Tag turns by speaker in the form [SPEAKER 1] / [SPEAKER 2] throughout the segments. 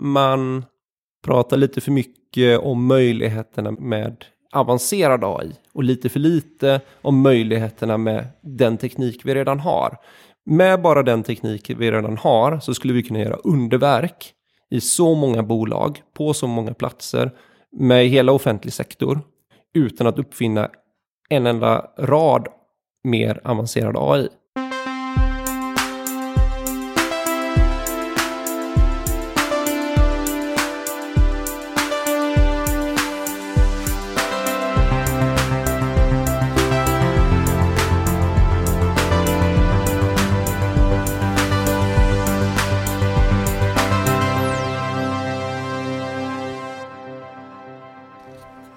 [SPEAKER 1] man pratar lite för mycket om möjligheterna med avancerad AI och lite för lite om möjligheterna med den teknik vi redan har. Med bara den teknik vi redan har så skulle vi kunna göra underverk i så många bolag, på så många platser, med hela offentlig sektor, utan att uppfinna en enda rad mer avancerad AI.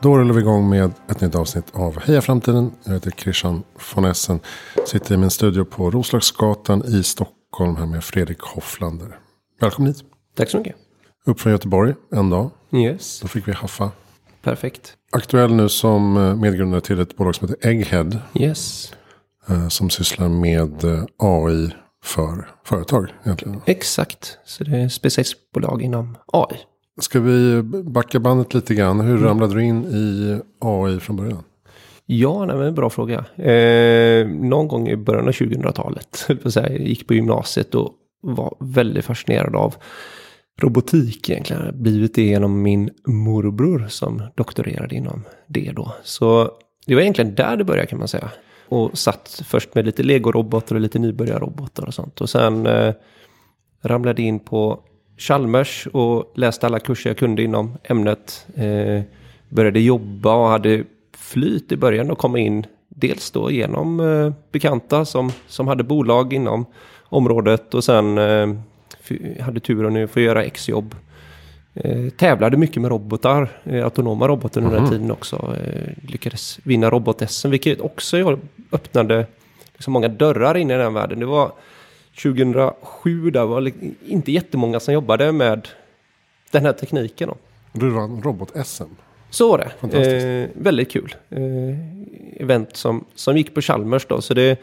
[SPEAKER 2] Då rullar vi igång med ett nytt avsnitt av Heja Framtiden. Jag heter Christian von Essen. Sitter i min studio på Roslagsgatan i Stockholm här med Fredrik Hofflander. Välkommen hit.
[SPEAKER 1] Tack så mycket.
[SPEAKER 2] Upp från Göteborg en dag.
[SPEAKER 1] Yes,
[SPEAKER 2] Då fick vi haffa.
[SPEAKER 1] perfekt.
[SPEAKER 2] Aktuell nu som eh, medgrundare till ett bolag som heter Egghead.
[SPEAKER 1] Yes,
[SPEAKER 2] eh, Som sysslar med eh, AI för företag egentligen.
[SPEAKER 1] exakt. Så det är specialistbolag inom AI.
[SPEAKER 2] Ska vi backa bandet lite grann? Hur ramlade du in i AI från början?
[SPEAKER 1] Ja, nej, men bra fråga. Eh, någon gång i början av 2000-talet, höll jag på att säga, jag gick på gymnasiet och var väldigt fascinerad av robotik egentligen. Blivit det genom min morbror som doktorerade inom det då. Så det var egentligen där det började kan man säga. Och satt först med lite legorobotar och lite nybörjarrobotar och sånt. Och sen eh, ramlade in på Chalmers och läste alla kurser jag kunde inom ämnet. Eh, började jobba och hade flyt i början och komma in dels då genom eh, bekanta som, som hade bolag inom området och sen eh, hade turen att få göra exjobb. Eh, tävlade mycket med robotar, eh, autonoma robotar under den tiden också. Eh, lyckades vinna robot-SM, vilket också öppnade liksom många dörrar in i den världen. Det var 2007, där var li- inte jättemånga som jobbade med den här tekniken. Då.
[SPEAKER 2] Du vann robot-SM.
[SPEAKER 1] Så var det. Eh, väldigt kul. Eh, event som, som gick på Chalmers då. Så det,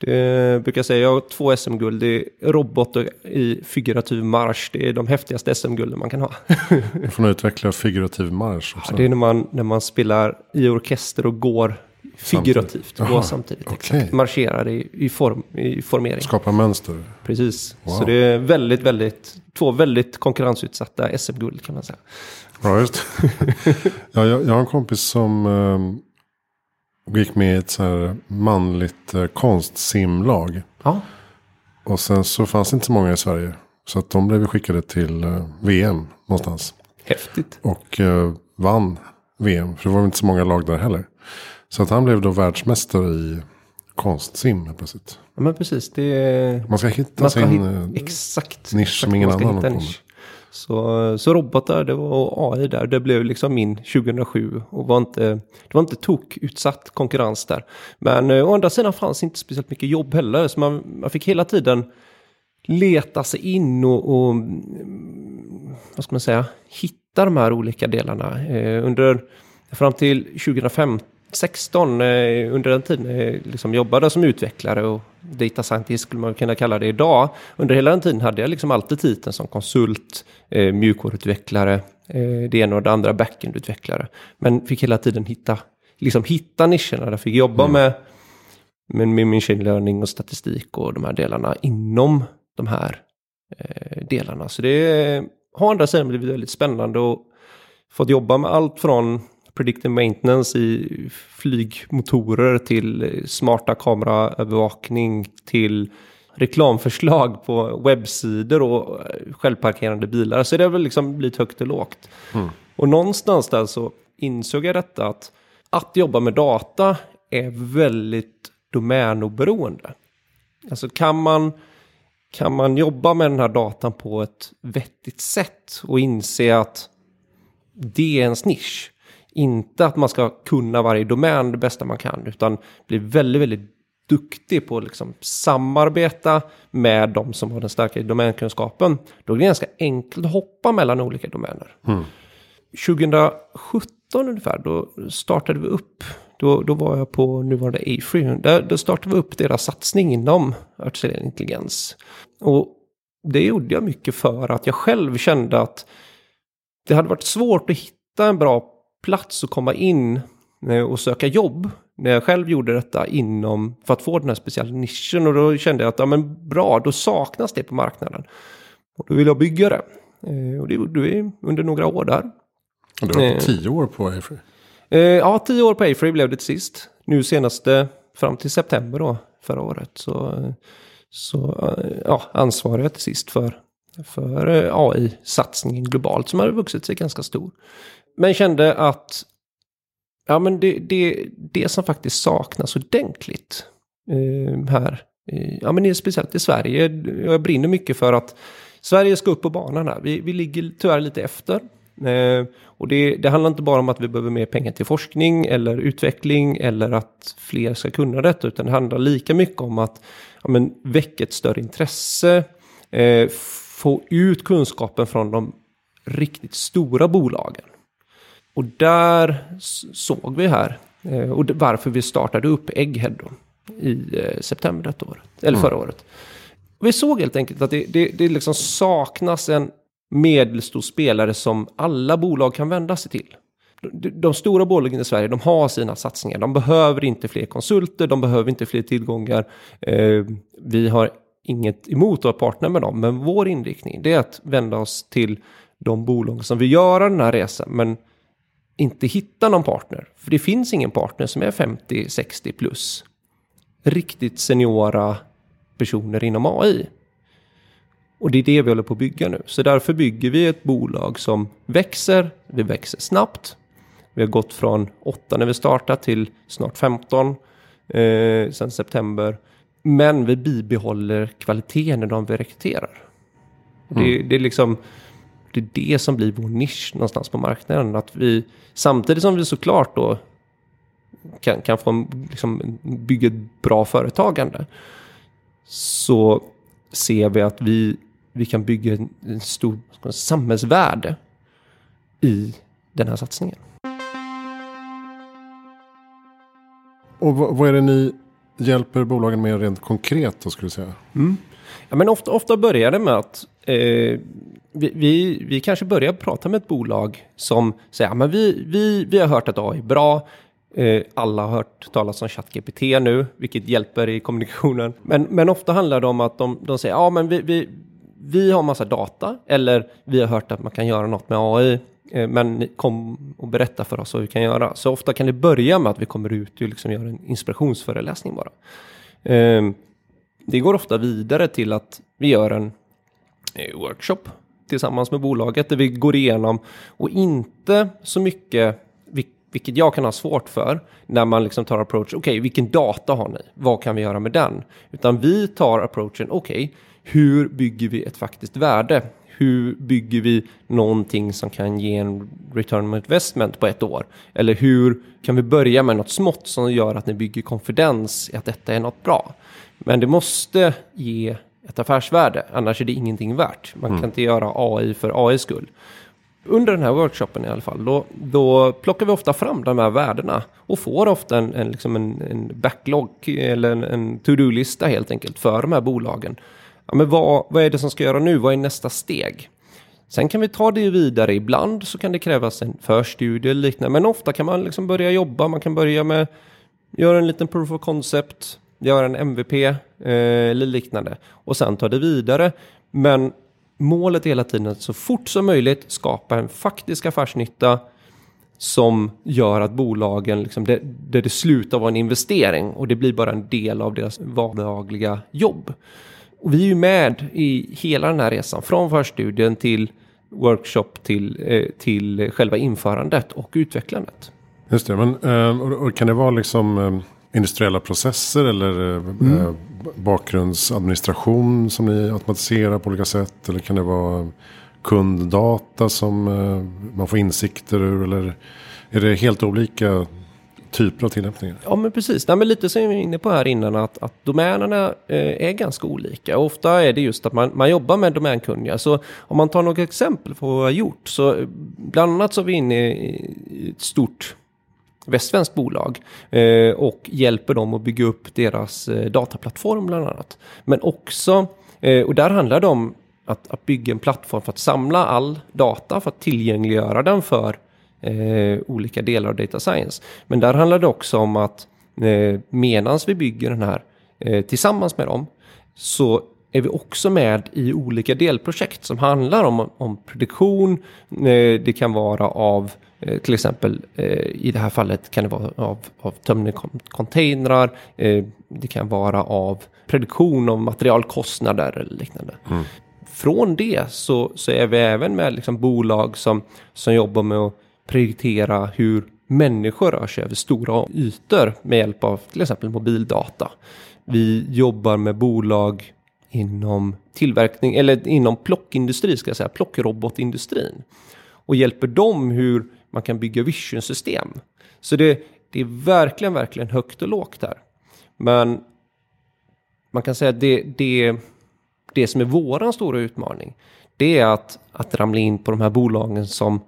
[SPEAKER 1] det brukar jag säga, jag har två SM-guld. Det är robot och i figurativ marsch. Det är de häftigaste SM-gulden man kan ha.
[SPEAKER 2] Får nog utveckla figurativ marsch också.
[SPEAKER 1] det är när man, när man spelar i orkester och går figurativt.
[SPEAKER 2] Jaha,
[SPEAKER 1] samtidigt.
[SPEAKER 2] okej.
[SPEAKER 1] Exakt. Marscherar i, i, form, i formering.
[SPEAKER 2] Skapa mönster.
[SPEAKER 1] Precis.
[SPEAKER 2] Wow.
[SPEAKER 1] Så det är väldigt, väldigt, två väldigt konkurrensutsatta SM-guld kan man säga.
[SPEAKER 2] Ja, just ja, jag, jag har en kompis som eh, gick med i ett så här manligt eh, konstsimlag.
[SPEAKER 1] Ja,
[SPEAKER 2] Och sen så fanns det inte så många i Sverige. Så att de blev skickade till eh, VM någonstans.
[SPEAKER 1] häftigt.
[SPEAKER 2] Och eh, vann VM. För det var inte så många lag där heller. Så att han blev då världsmästare i konstsim helt plötsligt.
[SPEAKER 1] Ja men precis. Det,
[SPEAKER 2] man ska hitta
[SPEAKER 1] man ska
[SPEAKER 2] sin
[SPEAKER 1] hitta,
[SPEAKER 2] eh,
[SPEAKER 1] exakt,
[SPEAKER 2] nisch
[SPEAKER 1] exakt,
[SPEAKER 2] som ingen annan
[SPEAKER 1] har så, så robotar det var, och AI där, det blev liksom min 2007 och var inte, det var inte tok utsatt konkurrens där. Men eh, å andra sidan fanns inte speciellt mycket jobb heller, så man, man fick hela tiden leta sig in och, och mm, vad ska man säga, hitta de här olika delarna. Eh, under, fram till 2015 16 eh, under den tiden eh, liksom jobbade som utvecklare och data scientist skulle man kunna kalla det idag. Under hela den tiden hade jag liksom alltid titeln som konsult, eh, mjukvaruutvecklare, eh, det ena och det andra backendutvecklare. Men fick hela tiden hitta, liksom hitta nischerna. Jag fick jobba mm. med, med, med machine learning och statistik och de här delarna inom de här delarna. Så det har andra sidan blivit väldigt spännande och fått jobba med allt från predictive maintenance i flygmotorer till smarta kameraövervakning till reklamförslag på webbsidor och självparkerande bilar. Så det har väl liksom blivit högt och lågt. Och någonstans där så insåg jag detta att att jobba med data är väldigt domänoberoende. Alltså kan man, kan man jobba med den här datan på ett vettigt sätt och inse att det är ens nisch. Inte att man ska kunna varje domän det bästa man kan, utan bli väldigt, väldigt duktig på att liksom samarbeta med de som har den starka domänkunskapen. Då är det ganska enkelt att hoppa mellan olika domäner. 2017 ungefär, då startade vi upp, då, då var jag på nuvarande a där, då startade vi upp deras satsning inom artificiell intelligens. Och det gjorde jag mycket för att jag själv kände att det hade varit svårt att hitta en bra plats att komma in eh, och söka jobb. När jag själv gjorde detta inom, för att få den här speciella nischen. Och då kände jag att, ja men bra, då saknas det på marknaden. Och då vill jag bygga det. Eh, och det gjorde vi under några år där.
[SPEAKER 2] Och du var på tio år på Afrey?
[SPEAKER 1] Ja, tio år på Afrey blev det till sist. Nu senaste, fram till september då, förra året. Så, så ja, ansvarar jag till sist för för eh, AI-satsningen globalt som har vuxit sig ganska stor. Men kände att ja, men det, det, det som faktiskt saknas ordentligt eh, här, eh, ja, men speciellt i Sverige, jag brinner mycket för att Sverige ska upp på banan här. Vi, vi ligger tyvärr lite efter. Eh, och det, det, handlar inte bara om att vi behöver mer pengar till forskning eller utveckling eller att fler ska kunna detta, utan det handlar lika mycket om att ja, men, väcka ett större intresse, eh, få ut kunskapen från de riktigt stora bolagen. Och där såg vi här, eh, och varför vi startade upp Egghead då, i eh, september detta året, eller förra mm. året. vi såg helt enkelt att det, det, det liksom saknas en medelstor spelare som alla bolag kan vända sig till. De, de stora bolagen i Sverige, de har sina satsningar. De behöver inte fler konsulter, de behöver inte fler tillgångar. Eh, vi har inget emot att partner med dem, men vår inriktning är att vända oss till de bolag som vill göra den här resan, men inte hitta någon partner. För det finns ingen partner som är 50-60 plus. Riktigt seniora personer inom AI. Och det är det vi håller på att bygga nu. Så därför bygger vi ett bolag som växer, vi växer snabbt. Vi har gått från 8 när vi startade till snart 15 eh, sen september. Men vi bibehåller kvaliteten i de vi rekryterar. Mm. Det, det, är liksom det är det som blir vår nisch någonstans på marknaden. Att vi, samtidigt som vi såklart då kan, kan få liksom, bygga ett bra företagande. Så ser vi att vi, vi kan bygga en, en stor samhällsvärde i den här satsningen.
[SPEAKER 2] Och vad, vad är det ni hjälper bolagen med rent konkret då skulle du säga?
[SPEAKER 1] Mm. Ja, men ofta, ofta börjar det med att eh, vi, vi, vi, kanske börjar prata med ett bolag som säger att vi, vi, vi har hört att AI är bra. Eh, alla har hört talas om ChatGPT nu, vilket hjälper i kommunikationen. Men, men ofta handlar det om att de, de säger ja, men vi, vi, vi har massa data eller vi har hört att man kan göra något med AI. Eh, men kom och berätta för oss vad vi kan göra. Så ofta kan det börja med att vi kommer ut och liksom gör en inspirationsföreläsning bara. Eh, det går ofta vidare till att vi gör en eh, workshop tillsammans med bolaget där vi går igenom och inte så mycket vilket jag kan ha svårt för när man liksom tar approach, okej okay, vilken data har ni? Vad kan vi göra med den? Utan vi tar approachen, okej, okay, hur bygger vi ett faktiskt värde? hur bygger vi någonting som kan ge en return on investment på ett år? Eller hur kan vi börja med något smått som gör att ni bygger konfidens i att detta är något bra? Men det måste ge ett affärsvärde, annars är det ingenting värt. Man mm. kan inte göra AI för AIs skull. Under den här workshopen i alla fall, då, då plockar vi ofta fram de här värdena och får ofta en, en, liksom en, en backlog eller en, en to-do-lista helt enkelt för de här bolagen ja, men vad, vad är det som ska göra nu? Vad är nästa steg? Sen kan vi ta det vidare. Ibland så kan det krävas en förstudie eller liknande. Men ofta kan man liksom börja jobba. Man kan börja med göra en liten proof of concept, göra en MVP eh, eller liknande. Och sen ta det vidare. Men målet är hela tiden att så fort som möjligt skapa en faktisk affärsnytta som gör att bolagen, liksom, där, det, det slutar vara en investering och det blir bara en del av deras vardagliga jobb. Och vi är ju med i hela den här resan, från förstudien till workshop till, eh, till själva införandet och utvecklandet.
[SPEAKER 2] Just det, men eh, och kan det vara liksom eh, industriella processer eller mm. bakgrundsadministration som ni automatiserar på olika sätt? Eller kan det vara kunddata som man får insikter ur? Eller är det helt olika typer av tillämpningar.
[SPEAKER 1] Ja men precis, Nej, men lite som vi var inne på här innan att, att domänerna eh, är ganska olika. Ofta är det just att man, man jobbar med domänkunniga. Så om man tar några exempel på vad vi har gjort. Så eh, bland annat så är vi inne i ett stort västsvenskt bolag eh, och hjälper dem att bygga upp deras eh, dataplattform bland annat. Men också, eh, och där handlar det om att, att bygga en plattform för att samla all data för att tillgängliggöra den för eh, olika delar av data science. Men där handlar det också om att eh, medan vi bygger den här eh, tillsammans med dem så är vi också med i olika delprojekt som handlar om, om produktion. Eh, det kan vara av till exempel eh, i det här fallet kan det vara av, av containrar. Det kan vara av produktion av materialkostnader eller liknande. Mm. Från det så, så är vi även med liksom bolag som, som jobbar med att prioritera hur människor rör sig över stora ytor med hjälp av till exempel mobildata. Vi jobbar med bolag inom tillverkning eller inom plockindustri ska jag säga, plockrobotindustrin och hjälper dem hur man kan bygga visionsystem. Så det, det är verkligen, verkligen högt och lågt här. Men man kan säga att det, det, det som är våran stora utmaning, det är att, att ramla in på de här bolagen som,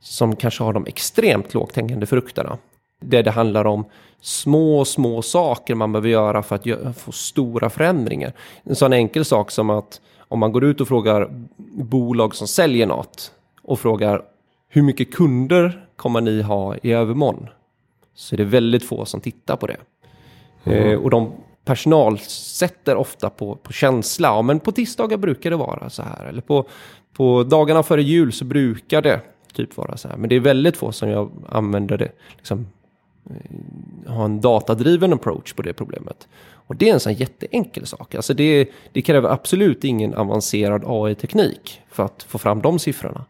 [SPEAKER 1] som kanske har de extremt lågt hängande frukterna. Där det handlar om små, små saker man behöver göra för att få stora förändringar. En sån enkel sak som att om man går ut och frågar bolag som säljer något och frågar hur mycket kunder kommer ni ha i övermorgon? Så är det väldigt få som tittar på det. Mm. Eh, och de personalsätter ofta på, på känsla. Ja, men på tisdagar brukar det vara så här. Eller på, på dagarna före jul så brukar det typ vara så här. Men det är väldigt få som jag använder det liksom, Eh, ha en datadriven approach på det problemet. Och det är en sån jätteenkel sak. Alltså det, det kräver absolut ingen avancerad AI-teknik för att få fram de siffrorna.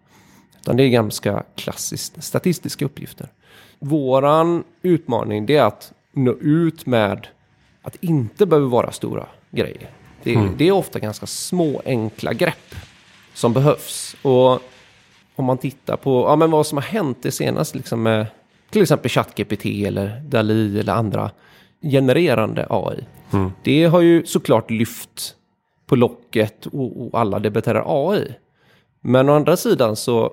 [SPEAKER 1] Utan det är ganska klassiskt statistiska uppgifter. Våran utmaning det är att nå ut med att inte behöver vara stora grejer. Det, mm. det är ofta ganska små enkla grepp som behövs. Och om man tittar på ja, men vad som har hänt det senaste liksom med till exempel ChatGPT eller DALI eller andra genererande AI. Mm. Det har ju såklart lyft på locket och, och alla debatterar AI. Men å andra sidan så,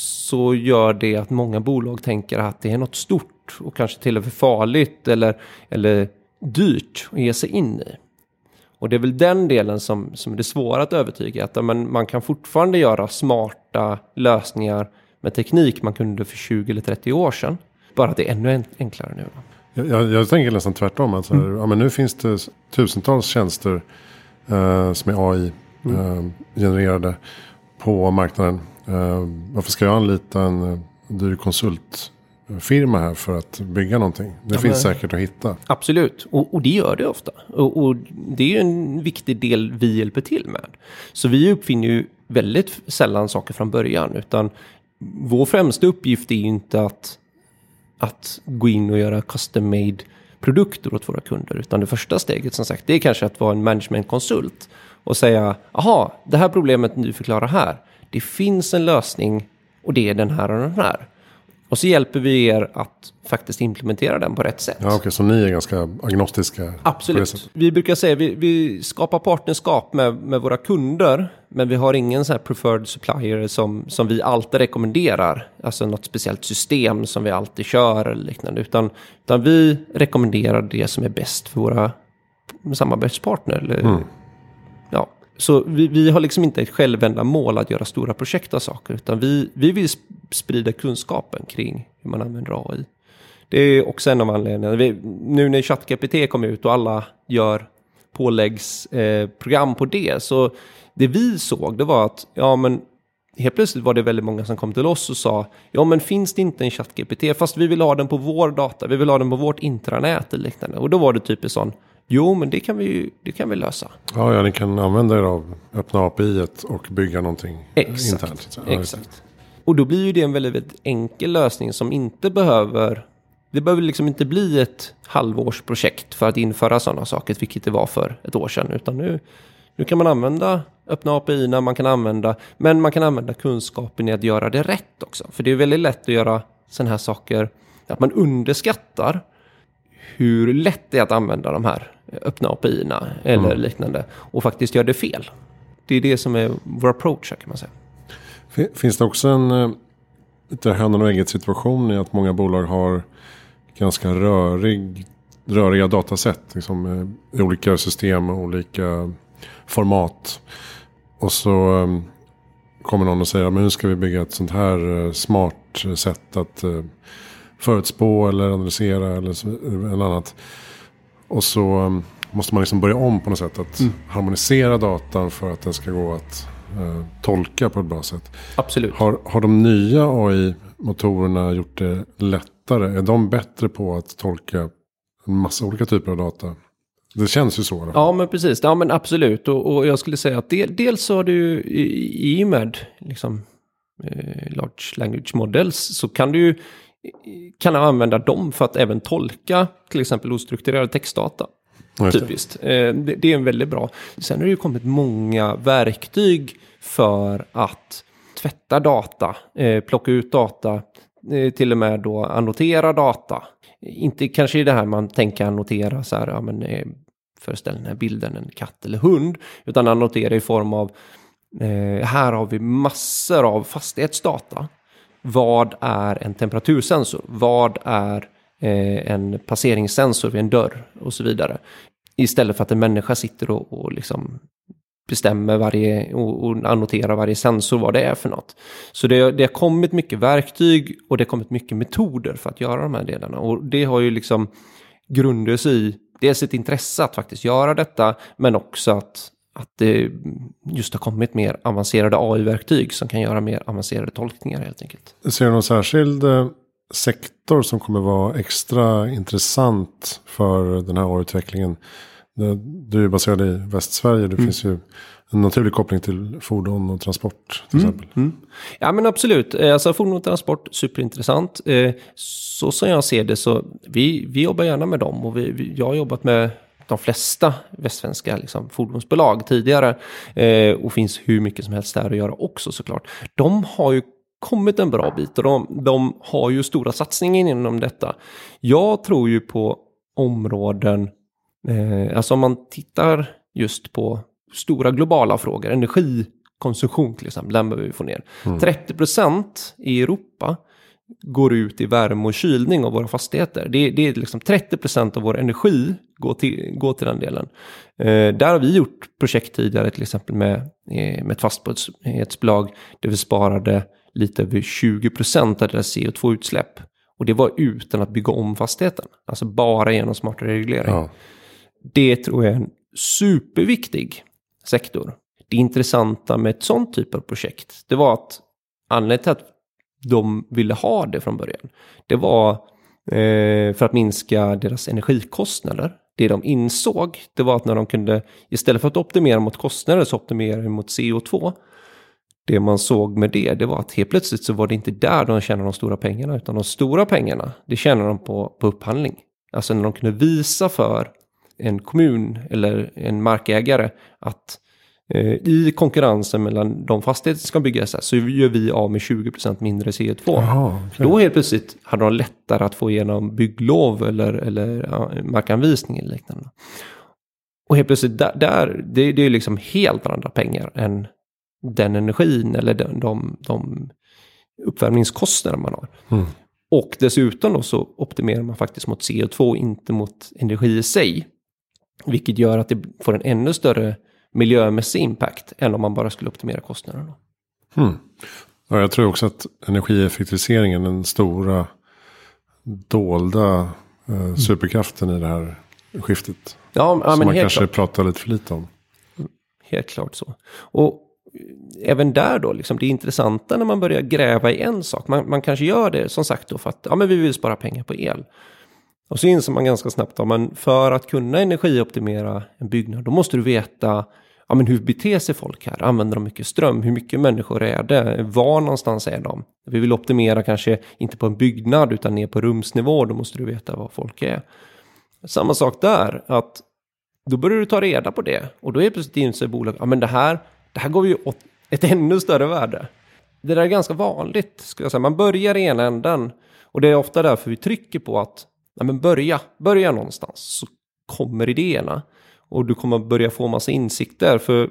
[SPEAKER 1] så gör det att många bolag tänker att det är något stort och kanske till och med farligt eller, eller dyrt att ge sig in i. Och det är väl den delen som, som är det svåra att övertyga. Att man, man kan fortfarande göra smarta lösningar med teknik man kunde för 20 eller 30 år sedan. Bara att det är ännu enklare nu.
[SPEAKER 2] Jag, jag, tänker nästan tvärtom. Att mm. ja, men nu finns det tusentals tjänster eh, som är AI mm. eh, genererade på marknaden. Eh, varför ska jag anlita en eh, dyr konsultfirma här för att bygga någonting? Det ja, finns men, säkert att hitta.
[SPEAKER 1] Absolut, och, och det gör det ofta. Och, och, det är ju en viktig del vi hjälper till med. Så vi uppfinner ju väldigt sällan saker från början. Utan vår främsta uppgift är inte att, att gå in och göra custom made produkter åt våra kunder. Utan det första steget som sagt, det är kanske att vara en managementkonsult och säga, aha, det här problemet du förklarar här, det finns en lösning och det är den här och den här. Och så hjälper vi er att faktiskt implementera den på rätt sätt.
[SPEAKER 2] Ja, okay, så ni är ganska agnostiska?
[SPEAKER 1] Absolut. Vi brukar säga att vi, vi skapar partnerskap med, med våra kunder. Men vi har ingen så här preferred supplier som, som vi alltid rekommenderar. Alltså något speciellt system som vi alltid kör eller liknande. Utan, utan vi rekommenderar det som är bäst för våra samarbetspartner. Eller, mm. ja, så vi, vi, har liksom inte ett självändamål att göra stora projekt av saker. Utan vi, vi vill sprida kunskapen kring hur man använder AI. Det är också en av anledningarna. Vi, nu när ChatGPT kom ut och alla gör påläggsprogram eh, på det. Så det vi såg det var att ja, men helt plötsligt var det väldigt många som kom till oss och sa ja men finns det inte en ChatGPT fast vi vill ha den på vår data, vi vill ha den på vårt intranät eller liknande. Och då var det typ sån Jo, men det kan vi, det kan vi lösa.
[SPEAKER 2] Ja, ja, ni kan använda er av öppna API och bygga någonting
[SPEAKER 1] exakt,
[SPEAKER 2] internt.
[SPEAKER 1] Ja, exakt. Och då blir ju det en väldigt, väldigt enkel lösning som inte behöver... Det behöver liksom inte bli ett halvårsprojekt för att införa sådana saker, vilket det var för ett år sedan. Utan nu, nu kan man använda öppna API man kan använda, men man kan använda kunskapen i att göra det rätt också. För det är väldigt lätt att göra sådana här saker, att man underskattar hur lätt det är att använda de här öppna API-erna eller mm. liknande och faktiskt göra det fel. Det är det som är vår approach här kan man säga.
[SPEAKER 2] Finns det också en eh, lite hönan och ägget situation i att många bolag har ganska rörig, röriga datasätt liksom, eh, i olika system och olika format. och så um, kommer någon och säger men nu ska vi bygga ett sånt här smart sätt att förutspå eller analysera eller, så, annat. Och så um, måste man liksom börja om på något sätt. Att mm. harmonisera datan för att den ska gå att uh, tolka på ett bra sätt.
[SPEAKER 1] Absolut.
[SPEAKER 2] Har, har de nya AI-motorerna gjort det lättare? Är de bättre på att tolka en massa olika typer av data? Det känns ju så. Då.
[SPEAKER 1] Ja, men precis. Ja, men absolut. Och, och jag skulle säga att del, dels har du i, i och med liksom, eh, Large Language Models så kan du kan använda dem för att även tolka till exempel ostrukturerad textdata. Typiskt. Eh, det. det är en väldigt bra. Sen har det ju kommit många verktyg för att tvätta data, eh, plocka ut data, eh, till och med då annotera data. Inte kanske i det här man tänker annotera så här, ja men föreställ den här bilden en katt eller hund, utan annotera i form av här har vi massor av fastighetsdata. Vad är en temperatursensor? Vad är eh, en passeringssensor vid en dörr och så vidare. Istället för att en människa sitter och, och liksom bestämmer varje och, och annoterar varje sensor vad det är för något. Så det, det har kommit mycket verktyg och det har kommit mycket metoder för att göra de här delarna. Och det har ju liksom grundats i dels ett intresse att faktiskt göra detta, men också att, att det just har kommit mer avancerade AI-verktyg som kan göra mer avancerade tolkningar helt enkelt.
[SPEAKER 2] Ser du någon särskild eh, sektor som kommer vara extra intressant för den här AI-utvecklingen? Du är baserad i Västsverige. Det mm. finns ju en naturlig koppling till fordon och transport till mm. exempel. Mm.
[SPEAKER 1] Ja men absolut. Eh, alltså fordon och transport, superintressant. Eh, så som jag ser det så, vi, vi jobbar gärna med dem. Och vi, jag har jobbat med de flesta västsvenska liksom, fordonsbolag tidigare. Eh, och finns hur mycket som helst där att göra också såklart. De har ju kommit en bra bit och de, de har ju stora satsningar inom detta. Jag tror ju på områden Eh, alltså om man tittar just på stora globala frågor, energikonsumtion till exempel, den behöver vi få ner. Mm. 30% i Europa går ut i värme och kylning av våra fastigheter. Det, det är liksom 30% av vår energi går till, går till den delen. Eh, där har vi gjort projekt tidigare till exempel med, eh, med ett fastighetsbolag där vi sparade lite över 20% av deras CO2-utsläpp. Och det var utan att bygga om fastigheten. Alltså bara genom smartare reglering. Ja. Det tror jag är en superviktig sektor. Det intressanta med ett sånt typ av projekt, det var att anledningen till att de ville ha det från början, det var eh, för att minska deras energikostnader. Det de insåg, det var att när de kunde, istället för att optimera mot kostnader så optimerar de mot CO2. Det man såg med det, det var att helt plötsligt så var det inte där de tjänade de stora pengarna, utan de stora pengarna, det tjänade de på, på upphandling. Alltså när de kunde visa för en kommun eller en markägare att eh, i konkurrensen mellan de fastigheter som ska byggas så gör vi av med 20% mindre CO2. Aha, okay. Då helt plötsligt hade de lättare att få igenom bygglov eller, eller ja, markanvisning eller liknande. Och helt plötsligt där, där det, det är liksom helt andra pengar än den energin eller de, de, de uppvärmningskostnader man har. Mm. Och dessutom då så optimerar man faktiskt mot CO2, inte mot energi i sig. Vilket gör att det får en ännu större miljömässig impact än om man bara skulle optimera kostnaderna.
[SPEAKER 2] Hmm. Ja, jag tror också att energieffektiviseringen är den stora dolda eh, superkraften i det här skiftet. Ja, ja, som man kanske klart. pratar lite för lite om.
[SPEAKER 1] Helt klart så. Och även där då, liksom, det intressanta när man börjar gräva i en sak. Man, man kanske gör det som sagt då för att ja, men vi vill spara pengar på el. Och så inser man ganska snabbt att för att kunna energioptimera en byggnad då måste du veta ja, men hur beter sig folk här? Använder de mycket ström? Hur mycket människor är det? Var någonstans är de? Vi vill optimera kanske inte på en byggnad utan ner på rumsnivå. Då måste du veta var folk är. Samma sak där, att då börjar du ta reda på det. Och då är plötsligt inser bolaget, ja men det här, det här går ju åt ett ännu större värde. Det där är ganska vanligt, skulle jag säga. Man börjar i ena änden. Och det är ofta därför vi trycker på att Nej, men börja, börja någonstans så kommer idéerna. Och du kommer börja få massa insikter. För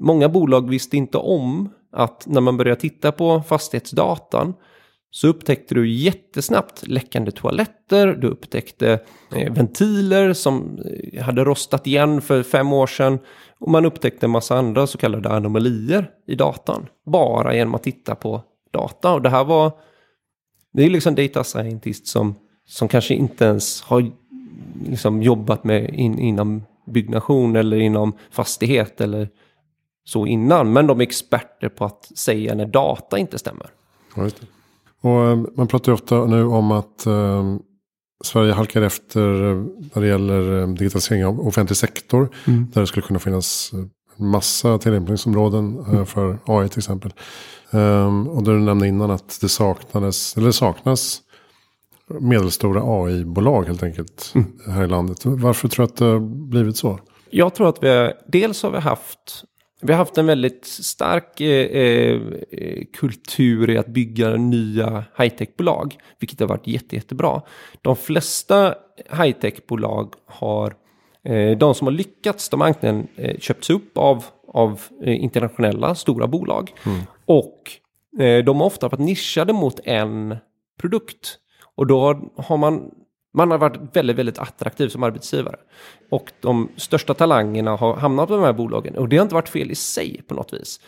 [SPEAKER 1] många bolag visste inte om att när man börjar titta på fastighetsdatan så upptäckte du jättesnabbt läckande toaletter, du upptäckte eh, ventiler som eh, hade rostat igen för fem år sedan och man upptäckte en massa andra så kallade anomalier i datan. Bara genom att titta på data och det här var, det är liksom data scientist som, som kanske inte ens har liksom jobbat med in, inom byggnation eller inom fastighet eller så innan. Men de är experter på att säga när data inte stämmer.
[SPEAKER 2] Ja, och eh, man pratar ju ofta nu om att eh, Sverige halkar efter eh, när det gäller eh, digitalisering av offentlig sektor. Mm. Där det skulle kunna finnas massa tillämpningsområden mm. för AI till exempel. Um, och du nämnde innan att det saknades, eller saknas medelstora AI-bolag helt enkelt mm. här i landet. Varför tror du att det har blivit så?
[SPEAKER 1] Jag tror att vi, dels har vi haft vi har haft en väldigt stark eh, eh, kultur i att bygga nya high-tech-bolag, vilket har varit jätte, jättebra. De flesta high-tech-bolag har, eh, de som har lyckats, de har antingen eh, köpts upp av, av eh, internationella stora bolag mm. och eh, de har ofta varit nischade mot en produkt. Och då har man man har varit väldigt, väldigt attraktiv som arbetsgivare. Och de största talangerna har hamnat på de här bolagen. Och det har inte varit fel i sig på något vis.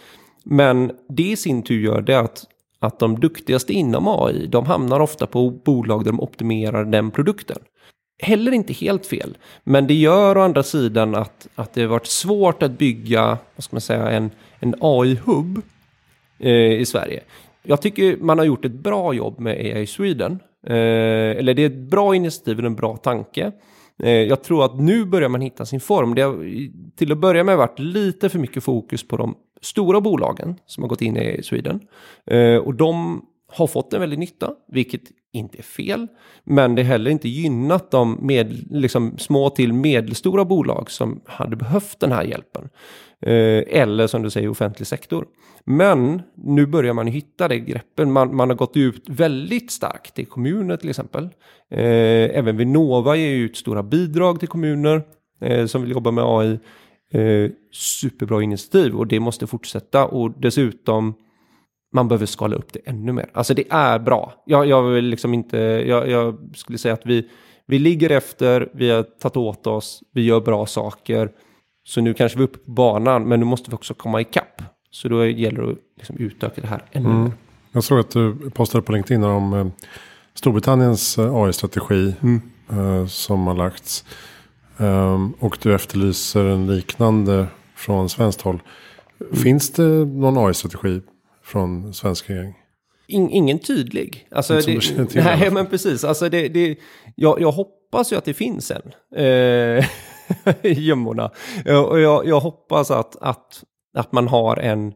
[SPEAKER 1] Men det i sin tur gör det att, att de duktigaste inom AI, de hamnar ofta på bolag där de optimerar den produkten. Heller inte helt fel. Men det gör å andra sidan att, att det har varit svårt att bygga, vad ska man säga, en, en AI-hubb eh, i Sverige. Jag tycker man har gjort ett bra jobb med AI Sweden. Eh, eller det är ett bra initiativ och en bra tanke. Eh, jag tror att nu börjar man hitta sin form. Det har till att börja med varit lite för mycket fokus på de stora bolagen som har gått in i Sweden. Eh, och de har fått en väldig nytta, vilket inte är fel. Men det är heller inte gynnat de med, liksom, små till medelstora bolag som hade behövt den här hjälpen. Eh, eller som du säger offentlig sektor. Men nu börjar man hitta det greppen. Man, man har gått ut väldigt starkt i kommuner till exempel. Eh, även Vinnova ger ut stora bidrag till kommuner eh, som vill jobba med AI. Eh, superbra initiativ och det måste fortsätta och dessutom man behöver skala upp det ännu mer. Alltså det är bra. Jag, jag vill liksom inte, jag, jag, skulle säga att vi, vi ligger efter, vi har tagit åt oss, vi gör bra saker. Så nu kanske vi är uppe på banan, men nu måste vi också komma ikapp. Så då gäller det att liksom utöka det här ännu mm. mer.
[SPEAKER 2] Jag såg att du postade på LinkedIn om eh, Storbritanniens eh, AI-strategi mm. eh, som har lagts. Um, och du efterlyser en liknande från svenskt håll. Mm. Finns det någon AI-strategi från svensk regering?
[SPEAKER 1] In, ingen tydlig. Alltså, det, till, nej, men precis. Alltså, det, det, jag, jag hoppas ju att det finns en. Eh, i gömmorna. Och jag, jag hoppas att, att, att man har en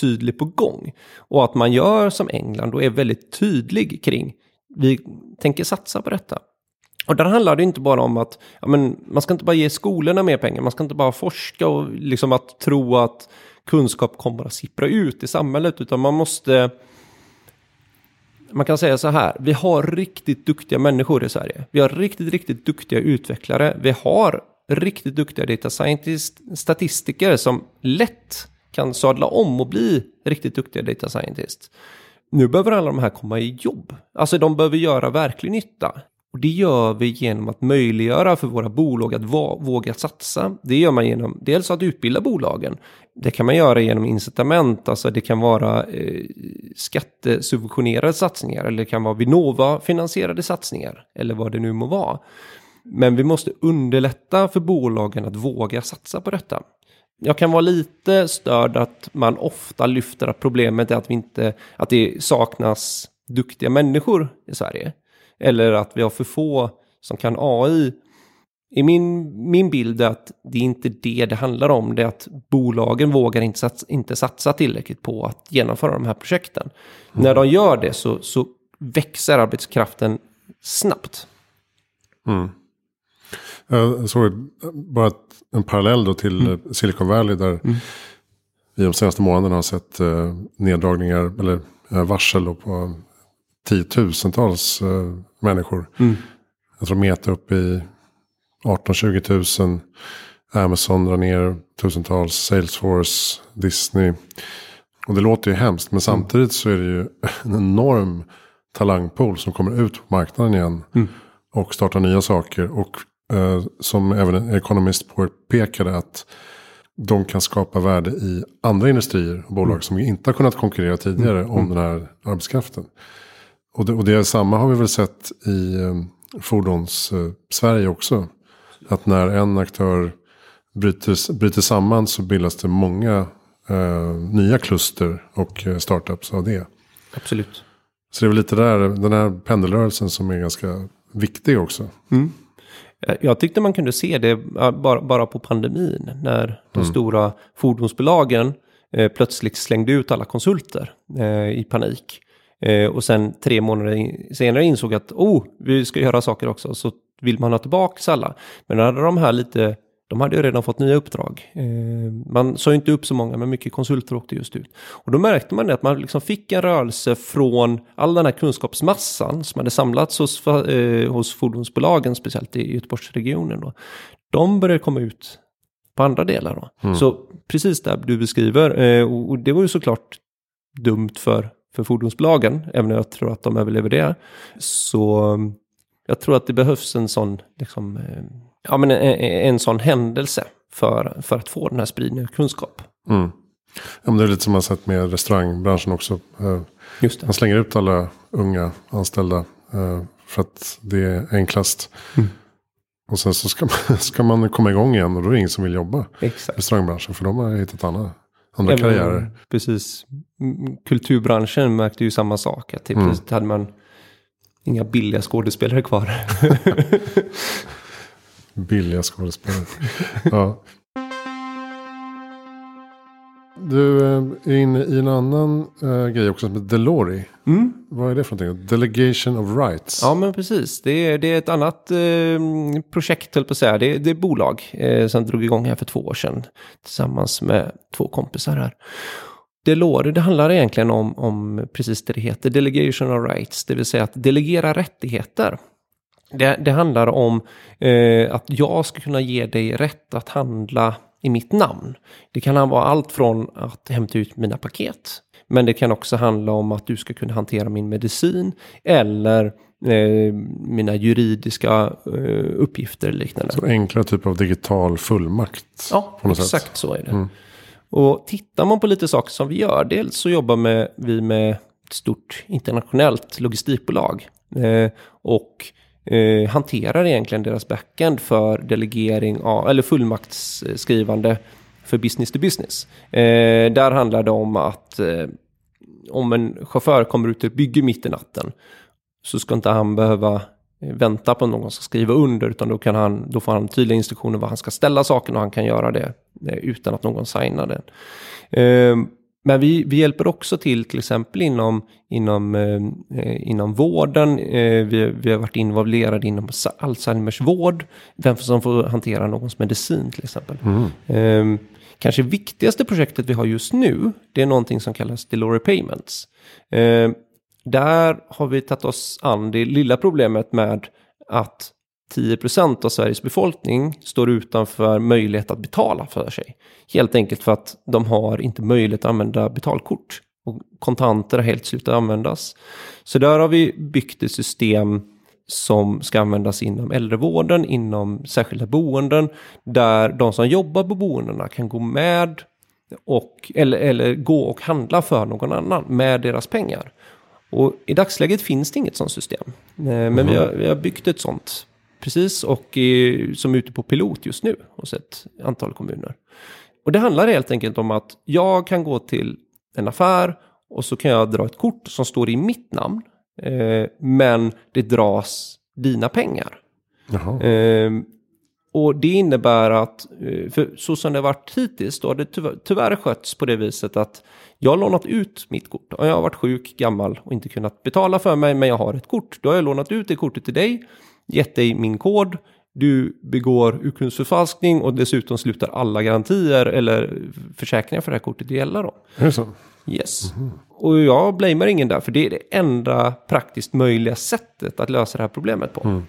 [SPEAKER 1] tydlig på gång. Och att man gör som England och är väldigt tydlig kring vi tänker satsa på detta. Och där handlar det inte bara om att ja, men man ska inte bara ge skolorna mer pengar, man ska inte bara forska och liksom att tro att kunskap kommer att sippra ut i samhället, utan man måste man kan säga så här, vi har riktigt duktiga människor i Sverige. Vi har riktigt, riktigt duktiga utvecklare. Vi har riktigt duktiga data scientist, statistiker som lätt kan sadla om och bli riktigt duktiga data scientist. Nu behöver alla de här komma i jobb. Alltså de behöver göra verklig nytta. Och det gör vi genom att möjliggöra för våra bolag att våga satsa. Det gör man genom dels att utbilda bolagen. Det kan man göra genom incitament, alltså det kan vara eh, skattesubventionerade satsningar eller det kan vara Vinnova-finansierade satsningar eller vad det nu må vara. Men vi måste underlätta för bolagen att våga satsa på detta. Jag kan vara lite störd att man ofta lyfter att problemet är att, vi inte, att det saknas duktiga människor i Sverige. Eller att vi har för få som kan AI. I min, min bild är att det är inte det det handlar om. Det är att bolagen vågar inte satsa, inte satsa tillräckligt på att genomföra de här projekten. Mm. När de gör det så, så växer arbetskraften snabbt.
[SPEAKER 2] Mm. Jag såg bara en parallell då till mm. Silicon Valley där mm. vi de senaste månaderna har sett eh, neddragningar eller eh, varsel på tiotusentals eh, människor. Mm. Jag tror Meta upp i 18-20 000. Amazon drar ner tusentals. Salesforce, Disney. Och det låter ju hemskt. Men samtidigt så är det ju en enorm talangpool som kommer ut på marknaden igen. Och startar nya saker. Och eh, som även en ekonomist påpekade att de kan skapa värde i andra industrier och bolag som inte har kunnat konkurrera tidigare om den här arbetskraften. Och det, och det samma har vi väl sett i eh, fordons-Sverige också. Att när en aktör bryter, bryter samman så bildas det många eh, nya kluster och eh, startups av det.
[SPEAKER 1] Absolut.
[SPEAKER 2] Så det är väl lite där, den här pendelrörelsen som är ganska viktig också.
[SPEAKER 1] Eh, Jag tyckte man kunde se det bara, bara på pandemin. När de stora fordonsbolagen eh, plötsligt slängde ut alla konsulter eh, i panik. Eh, och sen tre månader senare insåg att oh, vi ska göra saker också. Så vill man ha tillbaka alla. Men då hade de här lite, de hade ju redan fått nya uppdrag. Eh, man sa ju inte upp så många, men mycket konsulter åkte just ut. Och då märkte man det att man liksom fick en rörelse från all den här kunskapsmassan som hade samlats hos, eh, hos fordonsbolagen, speciellt i Göteborgsregionen. Då. De började komma ut på andra delar. Då. Så precis där du beskriver, och det var ju såklart dumt för, för fordonsbolagen, även om jag tror att de överlever det. Så mm, jag tror att det behövs en sån, liksom, eh, ja, men en, en sån händelse för, för att få den här spridningen av kunskap.
[SPEAKER 2] Mm. Ja, men det är lite som man sett med restaurangbranschen också. Eh,
[SPEAKER 1] Just det.
[SPEAKER 2] Man slänger ut alla unga anställda eh, för att det är enklast. Och sen så ska man, ska man komma igång igen och då är det ingen som vill jobba i restaurangbranschen. För de har hittat andra, andra
[SPEAKER 1] Även-
[SPEAKER 2] karriärer.
[SPEAKER 1] Precis. Mm, Kulturbranschen märkte ju samma sak. Att helt plötsligt hade man inga billiga skådespelare kvar.
[SPEAKER 2] Billiga skådespelare. ja. Du eh, är inne i en annan eh, grej också som heter Delori. Vad är det för någonting? Delegation of rights.
[SPEAKER 1] Ja, men precis. Det är, det är ett annat eh, projekt, höll på att säga. Det är, det är bolag eh, som drog igång här för två år sedan tillsammans med två kompisar här. Delore, det handlar egentligen om, om precis det det heter, delegation of rights, det vill säga att delegera rättigheter. Det, det handlar om eh, att jag ska kunna ge dig rätt att handla i mitt namn. Det kan vara allt från att hämta ut mina paket, men det kan också handla om att du ska kunna hantera min medicin eller eh, mina juridiska eh, uppgifter eller liknande.
[SPEAKER 2] Så enklare typ av digital fullmakt.
[SPEAKER 1] Ja, exakt
[SPEAKER 2] sätt.
[SPEAKER 1] så är det. Och tittar man på lite saker som vi gör, dels så jobbar med, vi med ett stort internationellt logistikbolag eh, och eh, hanterar egentligen deras backend för delegering av, eller fullmaktsskrivande för business to business. Eh, där handlar det om att eh, om en chaufför kommer ut till ett bygge mitt i natten så ska inte han behöva eh, vänta på någon någon ska skriva under utan då, kan han, då får han tydliga instruktioner var han ska ställa saken och han kan göra det eh, utan att någon signar den. Eh, men vi, vi hjälper också till till exempel inom, inom, eh, eh, inom vården. Eh, vi, vi har varit involverade inom Alzheimers vård. Vem som får hantera någons medicin till exempel. Eh, kanske viktigaste projektet vi har just nu, det är någonting som kallas Delore Payments. Eh, där har vi tagit oss an det lilla problemet med att 10% av Sveriges befolkning står utanför möjlighet att betala för sig. Helt enkelt för att de har inte möjlighet att använda betalkort. Och kontanter har helt slutat användas. Så där har vi byggt ett system som ska användas inom äldrevården, inom särskilda boenden, där de som jobbar på boendena kan gå med och, eller, eller gå och handla för någon annan med deras pengar. Och i dagsläget finns det inget sådant system. Eh, Men vi, har, vi har byggt ett sånt precis och eh, som är ute på pilot just nu hos ett antal kommuner. Och det handlar helt enkelt om att jag kan gå till en affär och så kan jag dra ett kort som står i mitt namn. Eh, men det dras dina pengar. Ehm, och det innebär att, eh, för så som det har varit hittills, då har det tyvärr, tyvärr skötts på det viset att jag har lånat ut mitt kort. Och jag har varit sjuk, gammal och inte kunnat betala för mig, men jag har ett kort. Då har jag lånat ut det kortet till dig, gett dig min kod, du begår urkundsförfalskning och dessutom slutar alla garantier eller försäkringar för det här kortet gälla då.
[SPEAKER 2] Är det så?
[SPEAKER 1] Yes. Och jag blamear ingen där, för det är det enda praktiskt möjliga sättet att lösa det här problemet på.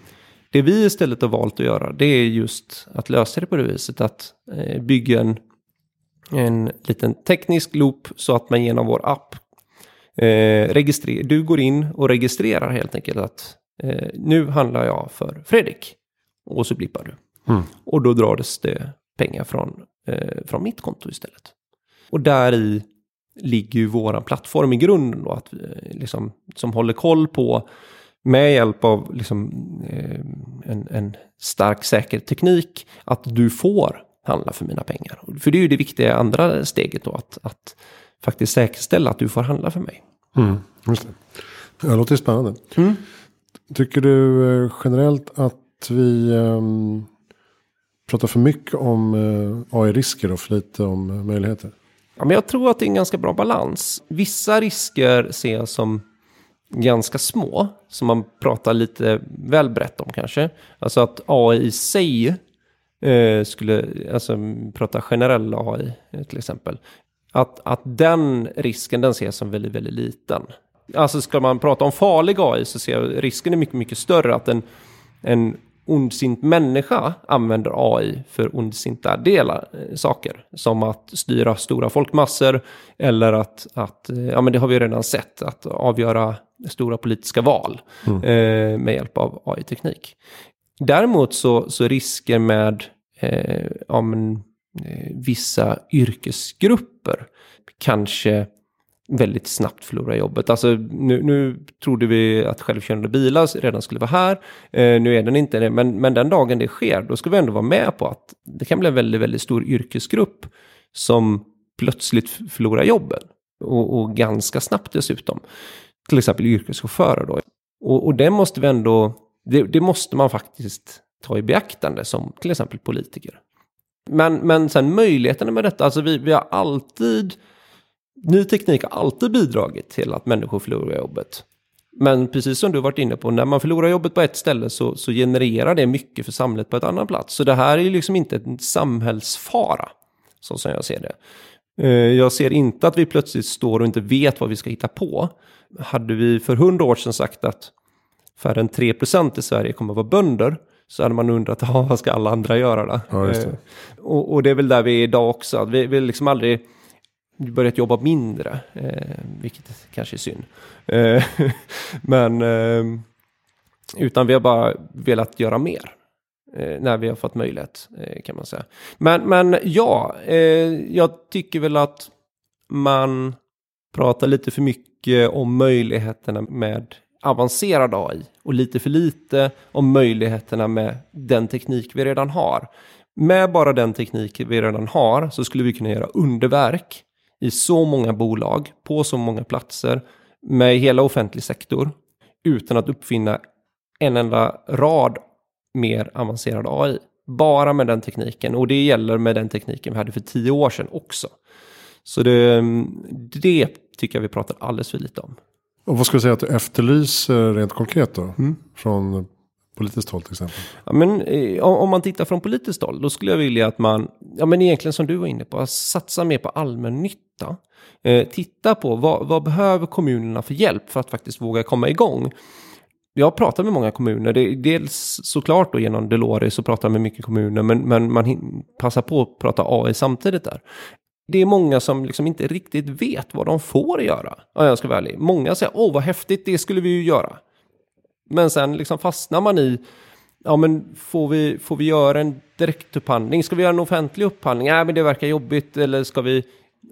[SPEAKER 1] Det vi istället har valt att göra, det är just att lösa det på det viset att eh, bygga en, en liten teknisk loop så att man genom vår app Eh, registrer- du går in och registrerar helt enkelt att eh, nu handlar jag för Fredrik. Och så blippar du.
[SPEAKER 2] Mm.
[SPEAKER 1] Och då dras det pengar från, eh, från mitt konto istället. Och där i ligger ju våran plattform i grunden då, att, eh, liksom, som håller koll på med hjälp av liksom, eh, en, en stark säker teknik att du får handla för mina pengar. För det är ju det viktiga andra steget då, att, att faktiskt säkerställa att du får handla för mig.
[SPEAKER 2] Mm, just det. Det låter spännande.
[SPEAKER 1] Mm.
[SPEAKER 2] Tycker du eh, generellt att vi ehm, pratar för mycket om eh, AI-risker och för lite om eh, möjligheter?
[SPEAKER 1] Ja, men jag tror att det är en ganska bra balans. Vissa risker ser jag som ganska små, som man pratar lite väl brett om kanske. Alltså att AI i sig eh, skulle, alltså prata generell AI till exempel. Att, att den risken, den ser jag som väldigt, väldigt liten. Alltså ska man prata om farlig AI så ser jag risken är mycket, mycket större att en, en ondsint människa använder AI för ondsinta delar, eh, saker. Som att styra stora folkmassor eller att, att, eh, ja men det har vi redan sett, att avgöra stora politiska val eh, med hjälp av AI-teknik. Däremot så, så risker med eh, ja, men, eh, vissa yrkesgrupper kanske väldigt snabbt förlora jobbet. Alltså nu, nu trodde vi att självkörande bilar redan skulle vara här. Eh, nu är den inte det, men, men den dagen det sker, då ska vi ändå vara med på att det kan bli en väldigt, väldigt stor yrkesgrupp som plötsligt förlorar jobben. Och, och ganska snabbt dessutom. Till exempel yrkeschaufförer då. Och, och det måste vi ändå, det, det måste man faktiskt ta i beaktande som till exempel politiker. Men, men sen möjligheterna med detta, alltså vi, vi har alltid Ny teknik har alltid bidragit till att människor förlorar jobbet. Men precis som du varit inne på, när man förlorar jobbet på ett ställe så, så genererar det mycket för samhället på ett annat plats. Så det här är ju liksom inte en samhällsfara, så som jag ser det. Eh, Jag ser inte att vi plötsligt står och inte vet vad vi ska hitta på. Hade vi för hundra år sedan sagt att färre än 3% i Sverige kommer att vara bönder, så hade man undrat, "Ja, vad ska alla andra göra då?
[SPEAKER 2] Ja, det.
[SPEAKER 1] Eh, Och, och det är väl där vi är idag också, att vi, vi liksom aldrig börjat jobba mindre, eh, vilket kanske är synd. Eh, men, eh, utan vi har bara velat göra mer. Eh, när vi har fått möjlighet, eh, kan man säga. Men, men ja, eh, jag tycker väl att man pratar lite för mycket om möjligheterna med avancerad AI och lite för lite om möjligheterna med den teknik vi redan har. Med bara den teknik vi redan har så skulle vi kunna göra underverk i så många bolag, på så många platser, med hela offentlig sektor, utan att uppfinna en enda rad mer avancerad AI. Bara med den tekniken. Och det gäller med den tekniken vi hade för tio år sedan också. Så det, det tycker jag vi pratar alldeles för lite om.
[SPEAKER 2] Och vad skulle du säga att du efterlyser rent konkret då?
[SPEAKER 1] Mm.
[SPEAKER 2] Från politiskt håll till exempel.
[SPEAKER 1] Ja, men, eh, om man tittar från politiskt håll, då skulle jag vilja att man, ja men egentligen som du var inne på, satsa mer på allmännytta. Eh, titta på vad, vad behöver kommunerna för hjälp för att faktiskt våga komma igång. Jag har pratat med många kommuner, det, dels såklart då genom Delore så pratar jag med mycket kommuner, men, men man passar på att prata AI samtidigt där. Det är många som liksom inte riktigt vet vad de får göra, om jag ska vara ärlig. Många säger, åh vad häftigt, det skulle vi ju göra. Men sen liksom fastnar man i, ja men får vi, får vi göra en direktupphandling? Ska vi göra en offentlig upphandling? Nej men det verkar jobbigt. Eller ska vi,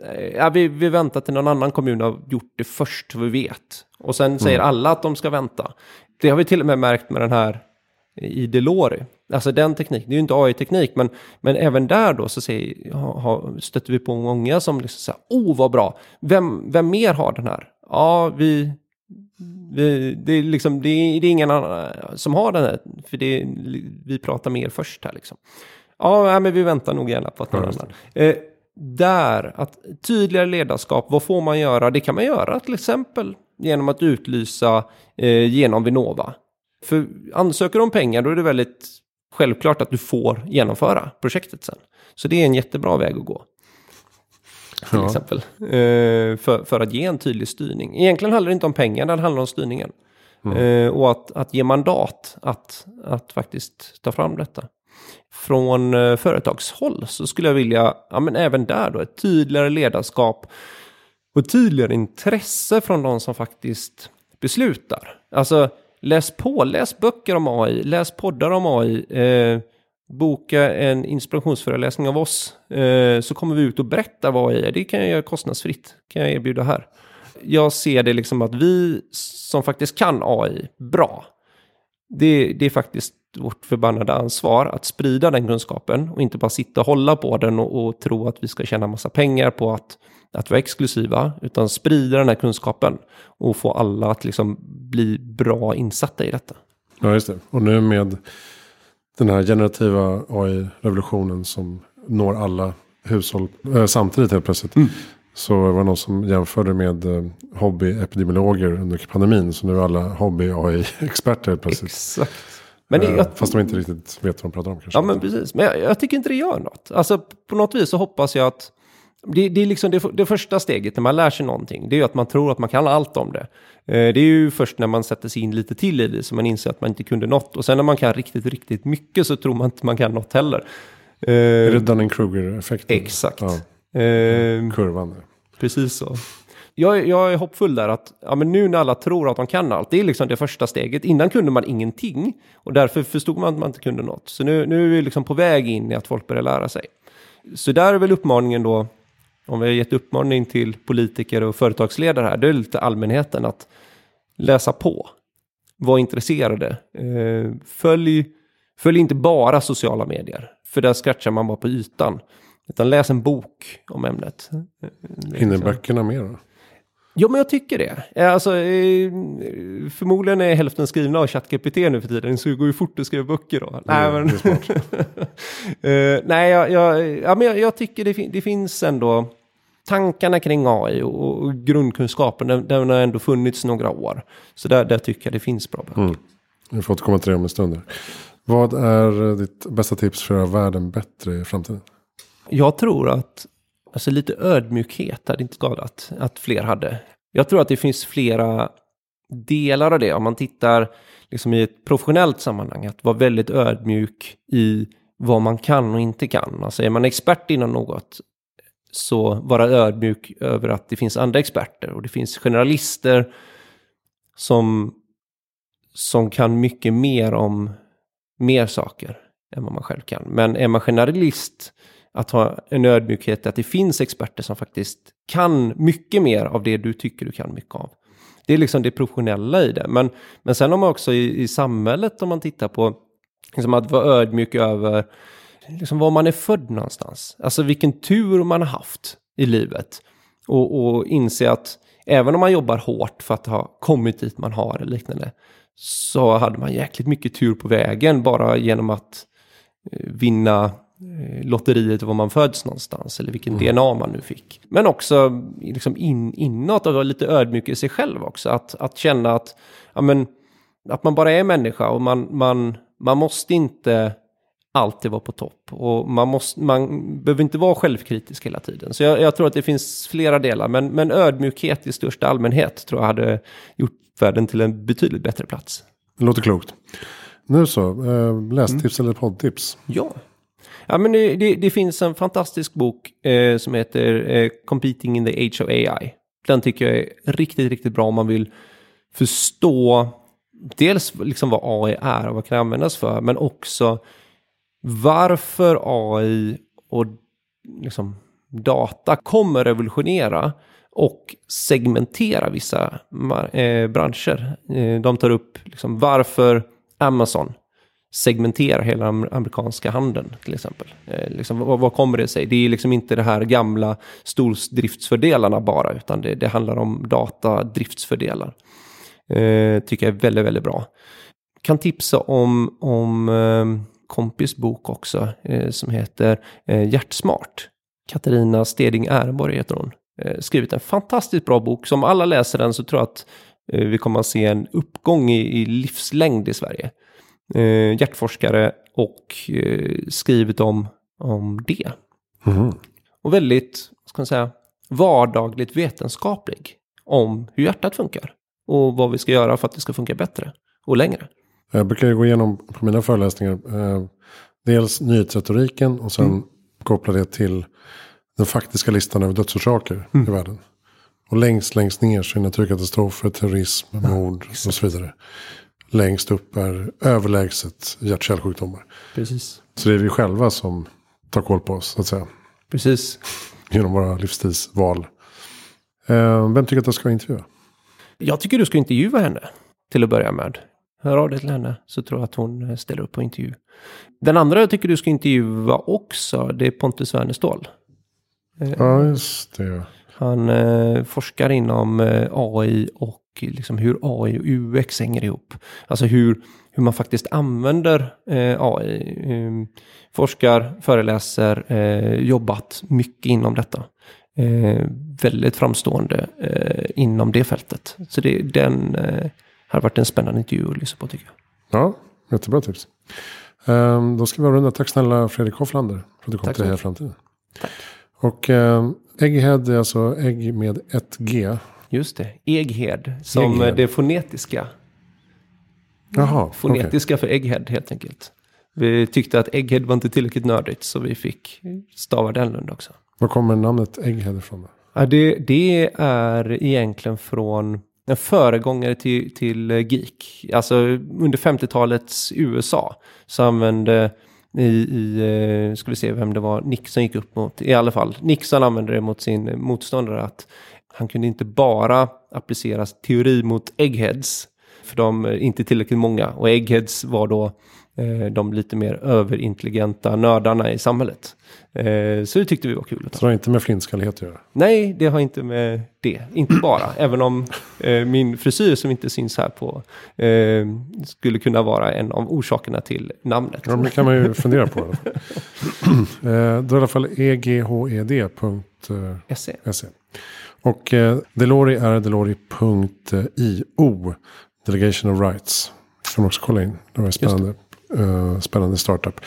[SPEAKER 1] eh, ja vi, vi väntar till någon annan kommun har gjort det först så vi vet. Och sen säger alla att de ska vänta. Det har vi till och med märkt med den här i Delori. Alltså den teknik, det är ju inte AI-teknik, men, men även där då så ha, ha, stöter vi på många som liksom säger, oh vad bra, vem, vem mer har den här? Ja, vi, vi, det, är liksom, det, är, det är ingen annan som har den här, för det, är- vi pratar mer först här liksom. Ja, men vi väntar nog gärna på att någon annan. Eh, där, att tydligare ledarskap, vad får man göra? Det kan man göra till exempel genom att utlysa eh, genom Vinnova. För ansöker du om pengar då är det väldigt självklart att du får genomföra projektet sen. Så det är en jättebra väg att gå. Till
[SPEAKER 2] Ja.
[SPEAKER 1] exempel. Eh, för, för att ge en tydlig styrning. Egentligen handlar det inte om pengar, det handlar om styrningen. Eh, och att, att ge mandat att, att faktiskt ta fram detta. Från eh, företagshåll så skulle jag vilja, ja men även där då, ett tydligare ledarskap. och tydligare intresse från de som faktiskt beslutar. Alltså läs på, läs böcker om AI, läs poddar om AI. Eh, boka en inspirationsföreläsning av oss. Eh, så kommer vi ut och berättar vad AI är. Det kan jag göra kostnadsfritt. kan jag erbjuda här. Jag ser det liksom att vi som faktiskt kan AI bra. Det, det är faktiskt vårt förbannade ansvar att sprida den kunskapen och inte bara sitta och hålla på den och, och tro att vi ska tjäna massa pengar på att, att vara exklusiva, utan sprida den här kunskapen och få alla att liksom bli bra insatta i detta.
[SPEAKER 2] Ja, just det. Och nu med den här generativa AI-revolutionen som når alla hushåll äh, samtidigt helt plötsligt. Mm. Så var det någon som jämförde med eh, hobbyepidemiologer under pandemin. Så nu är alla hobby-AI-experter helt plötsligt.
[SPEAKER 1] Exakt.
[SPEAKER 2] Men det, jag, eh, Fast de inte riktigt vet vad de pratar om kanske.
[SPEAKER 1] Ja men precis. Men jag, jag, tycker inte det gör något. Alltså på något vis så hoppas jag att det, det är liksom det, det, första steget när man lär sig någonting. Det är ju att man tror att man kan allt om det. Eh, det är ju först när man sätter sig in lite till i det som man inser att man inte kunde något. Och sen när man kan riktigt, riktigt mycket så tror man inte man kan något heller.
[SPEAKER 2] Är det Dunning-Kruger-effekten?
[SPEAKER 1] Exakt. Ja.
[SPEAKER 2] Kurvan.
[SPEAKER 1] Precis så jag, jag är hoppfull där att ja, men nu när alla tror att de kan allt, det är liksom det första steget. Innan kunde man ingenting och därför förstod man att man inte kunde något. Så nu, nu är vi liksom på väg in i att folk börjar lära sig. Så där är väl uppmaningen då, om vi har gett uppmaning till politiker och företagsledare här, det är lite allmänheten att läsa på. Var intresserade. Eh, följ, följ inte bara sociala medier, för där scratchar man bara på ytan. Utan läs en bok om ämnet.
[SPEAKER 2] Hinner böckerna med då?
[SPEAKER 1] Ja, men jag tycker det. Alltså, eh, förmodligen är hälften skrivna av ChatGPT nu för tiden, så det går ju fort att skriva böcker då.
[SPEAKER 2] nej, men...
[SPEAKER 1] uh, nej, jag, jag, ja, men jag, jag tycker det, fin det, finns ändå tankarna kring AI och, och grundkunskapen, den, den, har ändå funnits några år. Så där, där tycker jag det finns bra böcker. Mm.
[SPEAKER 2] Vi får återkomma till det om en stund. Vad är ditt bästa tips för att göra världen bättre i framtiden?
[SPEAKER 1] Jag tror att Alltså lite ödmjukhet hade inte skadat att fler hade. Jag tror att det finns flera delar av det. Om man tittar liksom i ett professionellt sammanhang, att vara väldigt ödmjuk i vad man kan och inte kan. Alltså är man expert inom något, så vara ödmjuk över att det finns andra experter och det finns generalister som, som kan mycket mer om mer saker än vad man själv kan. Men är man generalist att ha en ödmjukhet att det finns experter som faktiskt kan mycket mer av det du tycker du kan mycket av. Det är liksom det professionella i det. Men, men sen har man också i, i samhället om man tittar på liksom att vara ödmjuk över liksom var man är född någonstans. Alltså vilken tur man har haft i livet. Och, och inse att även om man jobbar hårt för att ha kommit dit man har eller liknande så hade man jäkligt mycket tur på vägen bara genom att eh, vinna Eh, lotteriet var man föds någonstans eller vilken mm. DNA man nu fick. Men också liksom in, inåt och vara lite ödmjuk i sig själv också. Att, att känna att, ja, men, att man bara är människa och man, man, man måste inte alltid vara på topp. Och man, måste, man behöver inte vara självkritisk hela tiden. Så jag, jag, tror att det finns flera delar. Men, men ödmjukhet i största allmänhet tror jag hade gjort världen till en betydligt bättre plats.
[SPEAKER 2] Det låter klokt. Nu så, eh, lästips mm. eller poddtips?
[SPEAKER 1] Ja. Ja, men det, det, det finns en fantastisk bok eh, som heter eh, Competing in the Age of AI. Den tycker jag är riktigt, riktigt bra om man vill förstå dels liksom vad AI är och vad kan det användas för, men också varför AI och liksom data kommer revolutionera och segmentera vissa eh, branscher. Eh, de tar upp liksom varför Amazon segmenterar hela amerikanska handeln till exempel. Eh, liksom, vad, vad, kommer det sig? Det är liksom inte det här gamla stordriftsfördelarna bara, utan det, det handlar om datadriftsfördelar. Eh, tycker jag är väldigt, väldigt bra. Kan tipsa om, om eh, kompis bok också, eh, som heter eh, Hjärtsmart. Katarina Steding Ehrenborg heter hon. Eh, skrivit en fantastiskt bra bok. Som alla läser den så tror jag att eh, vi kommer att se en uppgång i, i livslängd i Sverige eh, hjärtforskare och eh, skrivit om, om det. Mm. Och väldigt, ska man säga, vardagligt vetenskaplig om hur hjärtat funkar. Och vad vi ska göra för att det ska funka bättre och längre.
[SPEAKER 2] Jag brukar gå igenom på mina föreläsningar eh, dels nyhetsretoriken och sen mm. koppla det till den faktiska listan över dödsorsaker mm. i världen. Och längst, längst ner så är naturkatastrofer, terrorism, mord och så vidare. Längst upp är överlägset hjärt-kärlsjukdomar.
[SPEAKER 1] Precis.
[SPEAKER 2] Så det är vi själva som tar koll på oss, så att säga.
[SPEAKER 1] Precis.
[SPEAKER 2] Genom våra livsstilsval. Eh, vem tycker att jag ska intervjua?
[SPEAKER 1] Jag tycker du ska intervjua henne till att börja med. Hör av dig till henne så tror jag att hon eh, ställer upp på intervju. Den andra jag tycker du ska intervjua också, det är Pontus Wernestål.
[SPEAKER 2] Ja, just det.
[SPEAKER 1] Han eh, forskar inom eh, AI och liksom hur AI och UX hänger ihop. Alltså hur, hur man faktiskt använder eh, AI. Eh, forskar, föreläser, eh, jobbat mycket inom detta. Eh, väldigt framstående inom det fältet. Så det, den har varit en spännande intervju att lyssna på tycker
[SPEAKER 2] jag. Ja, jättebra tips. Um, då ska vi avrunda. Tack snälla Fredrik Hofflander för att du kom Tack till här framtiden. Tack. Och um, Egghead är alltså ägg med ett G.
[SPEAKER 1] Just det, Egghead. Som Egghead. det fonetiska.
[SPEAKER 2] Jaha,
[SPEAKER 1] Fonetiska okay. för Egghead helt enkelt. Vi tyckte att Egghead var inte tillräckligt nördigt så vi fick stava det annorlunda också.
[SPEAKER 2] Var kommer namnet Egghead ifrån? Då?
[SPEAKER 1] Ja, det, det är egentligen från en föregångare till, till eh, Geek. Alltså under 50-talets USA så använde i, i, eh, ska vi se vem det var, Nixon gick upp mot, i alla fall, Nixon använde det mot sin eh, motståndare att han kunde inte bara applicera teori mot eggheads, för de är inte tillräckligt många, och eggheads var då de lite mer överintelligenta nördarna i samhället. Eh, så det tyckte vi var kul.
[SPEAKER 2] Så det har inte med flintskallighet att göra?
[SPEAKER 1] Nej, det har inte med det. Inte bara. även om eh, min frisyr som inte syns här på eh, skulle kunna vara en av orsakerna till namnet.
[SPEAKER 2] Ja, det kan man ju fundera på. eh, då är det i alla fall eghed.se. E. Och eh, Delori är delori.io. Delegation of Rights. Kan man också kolla in. Det var spännande, uh, spännande startup.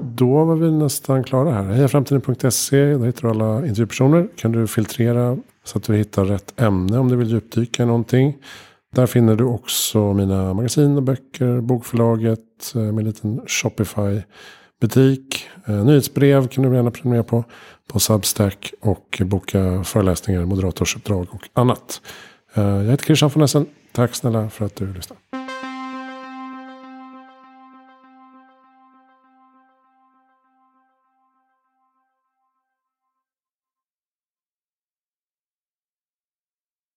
[SPEAKER 2] Då var vi nästan klara här. Hejaframtiden.se. Där hittar du alla intervjupersoner. Kan du filtrera så att du hittar rätt ämne om du vill djupdyka i någonting. Där finner du också mina magasin och böcker, bokförlaget eh, min med en liten Shopify-butik. Eh, nyhetsbrev kan du gärna prenumerera på. På Substack och boka föreläsningar, moderatorsuppdrag och annat. Jag heter Christian von Essen. Tack snälla för att du lyssnade.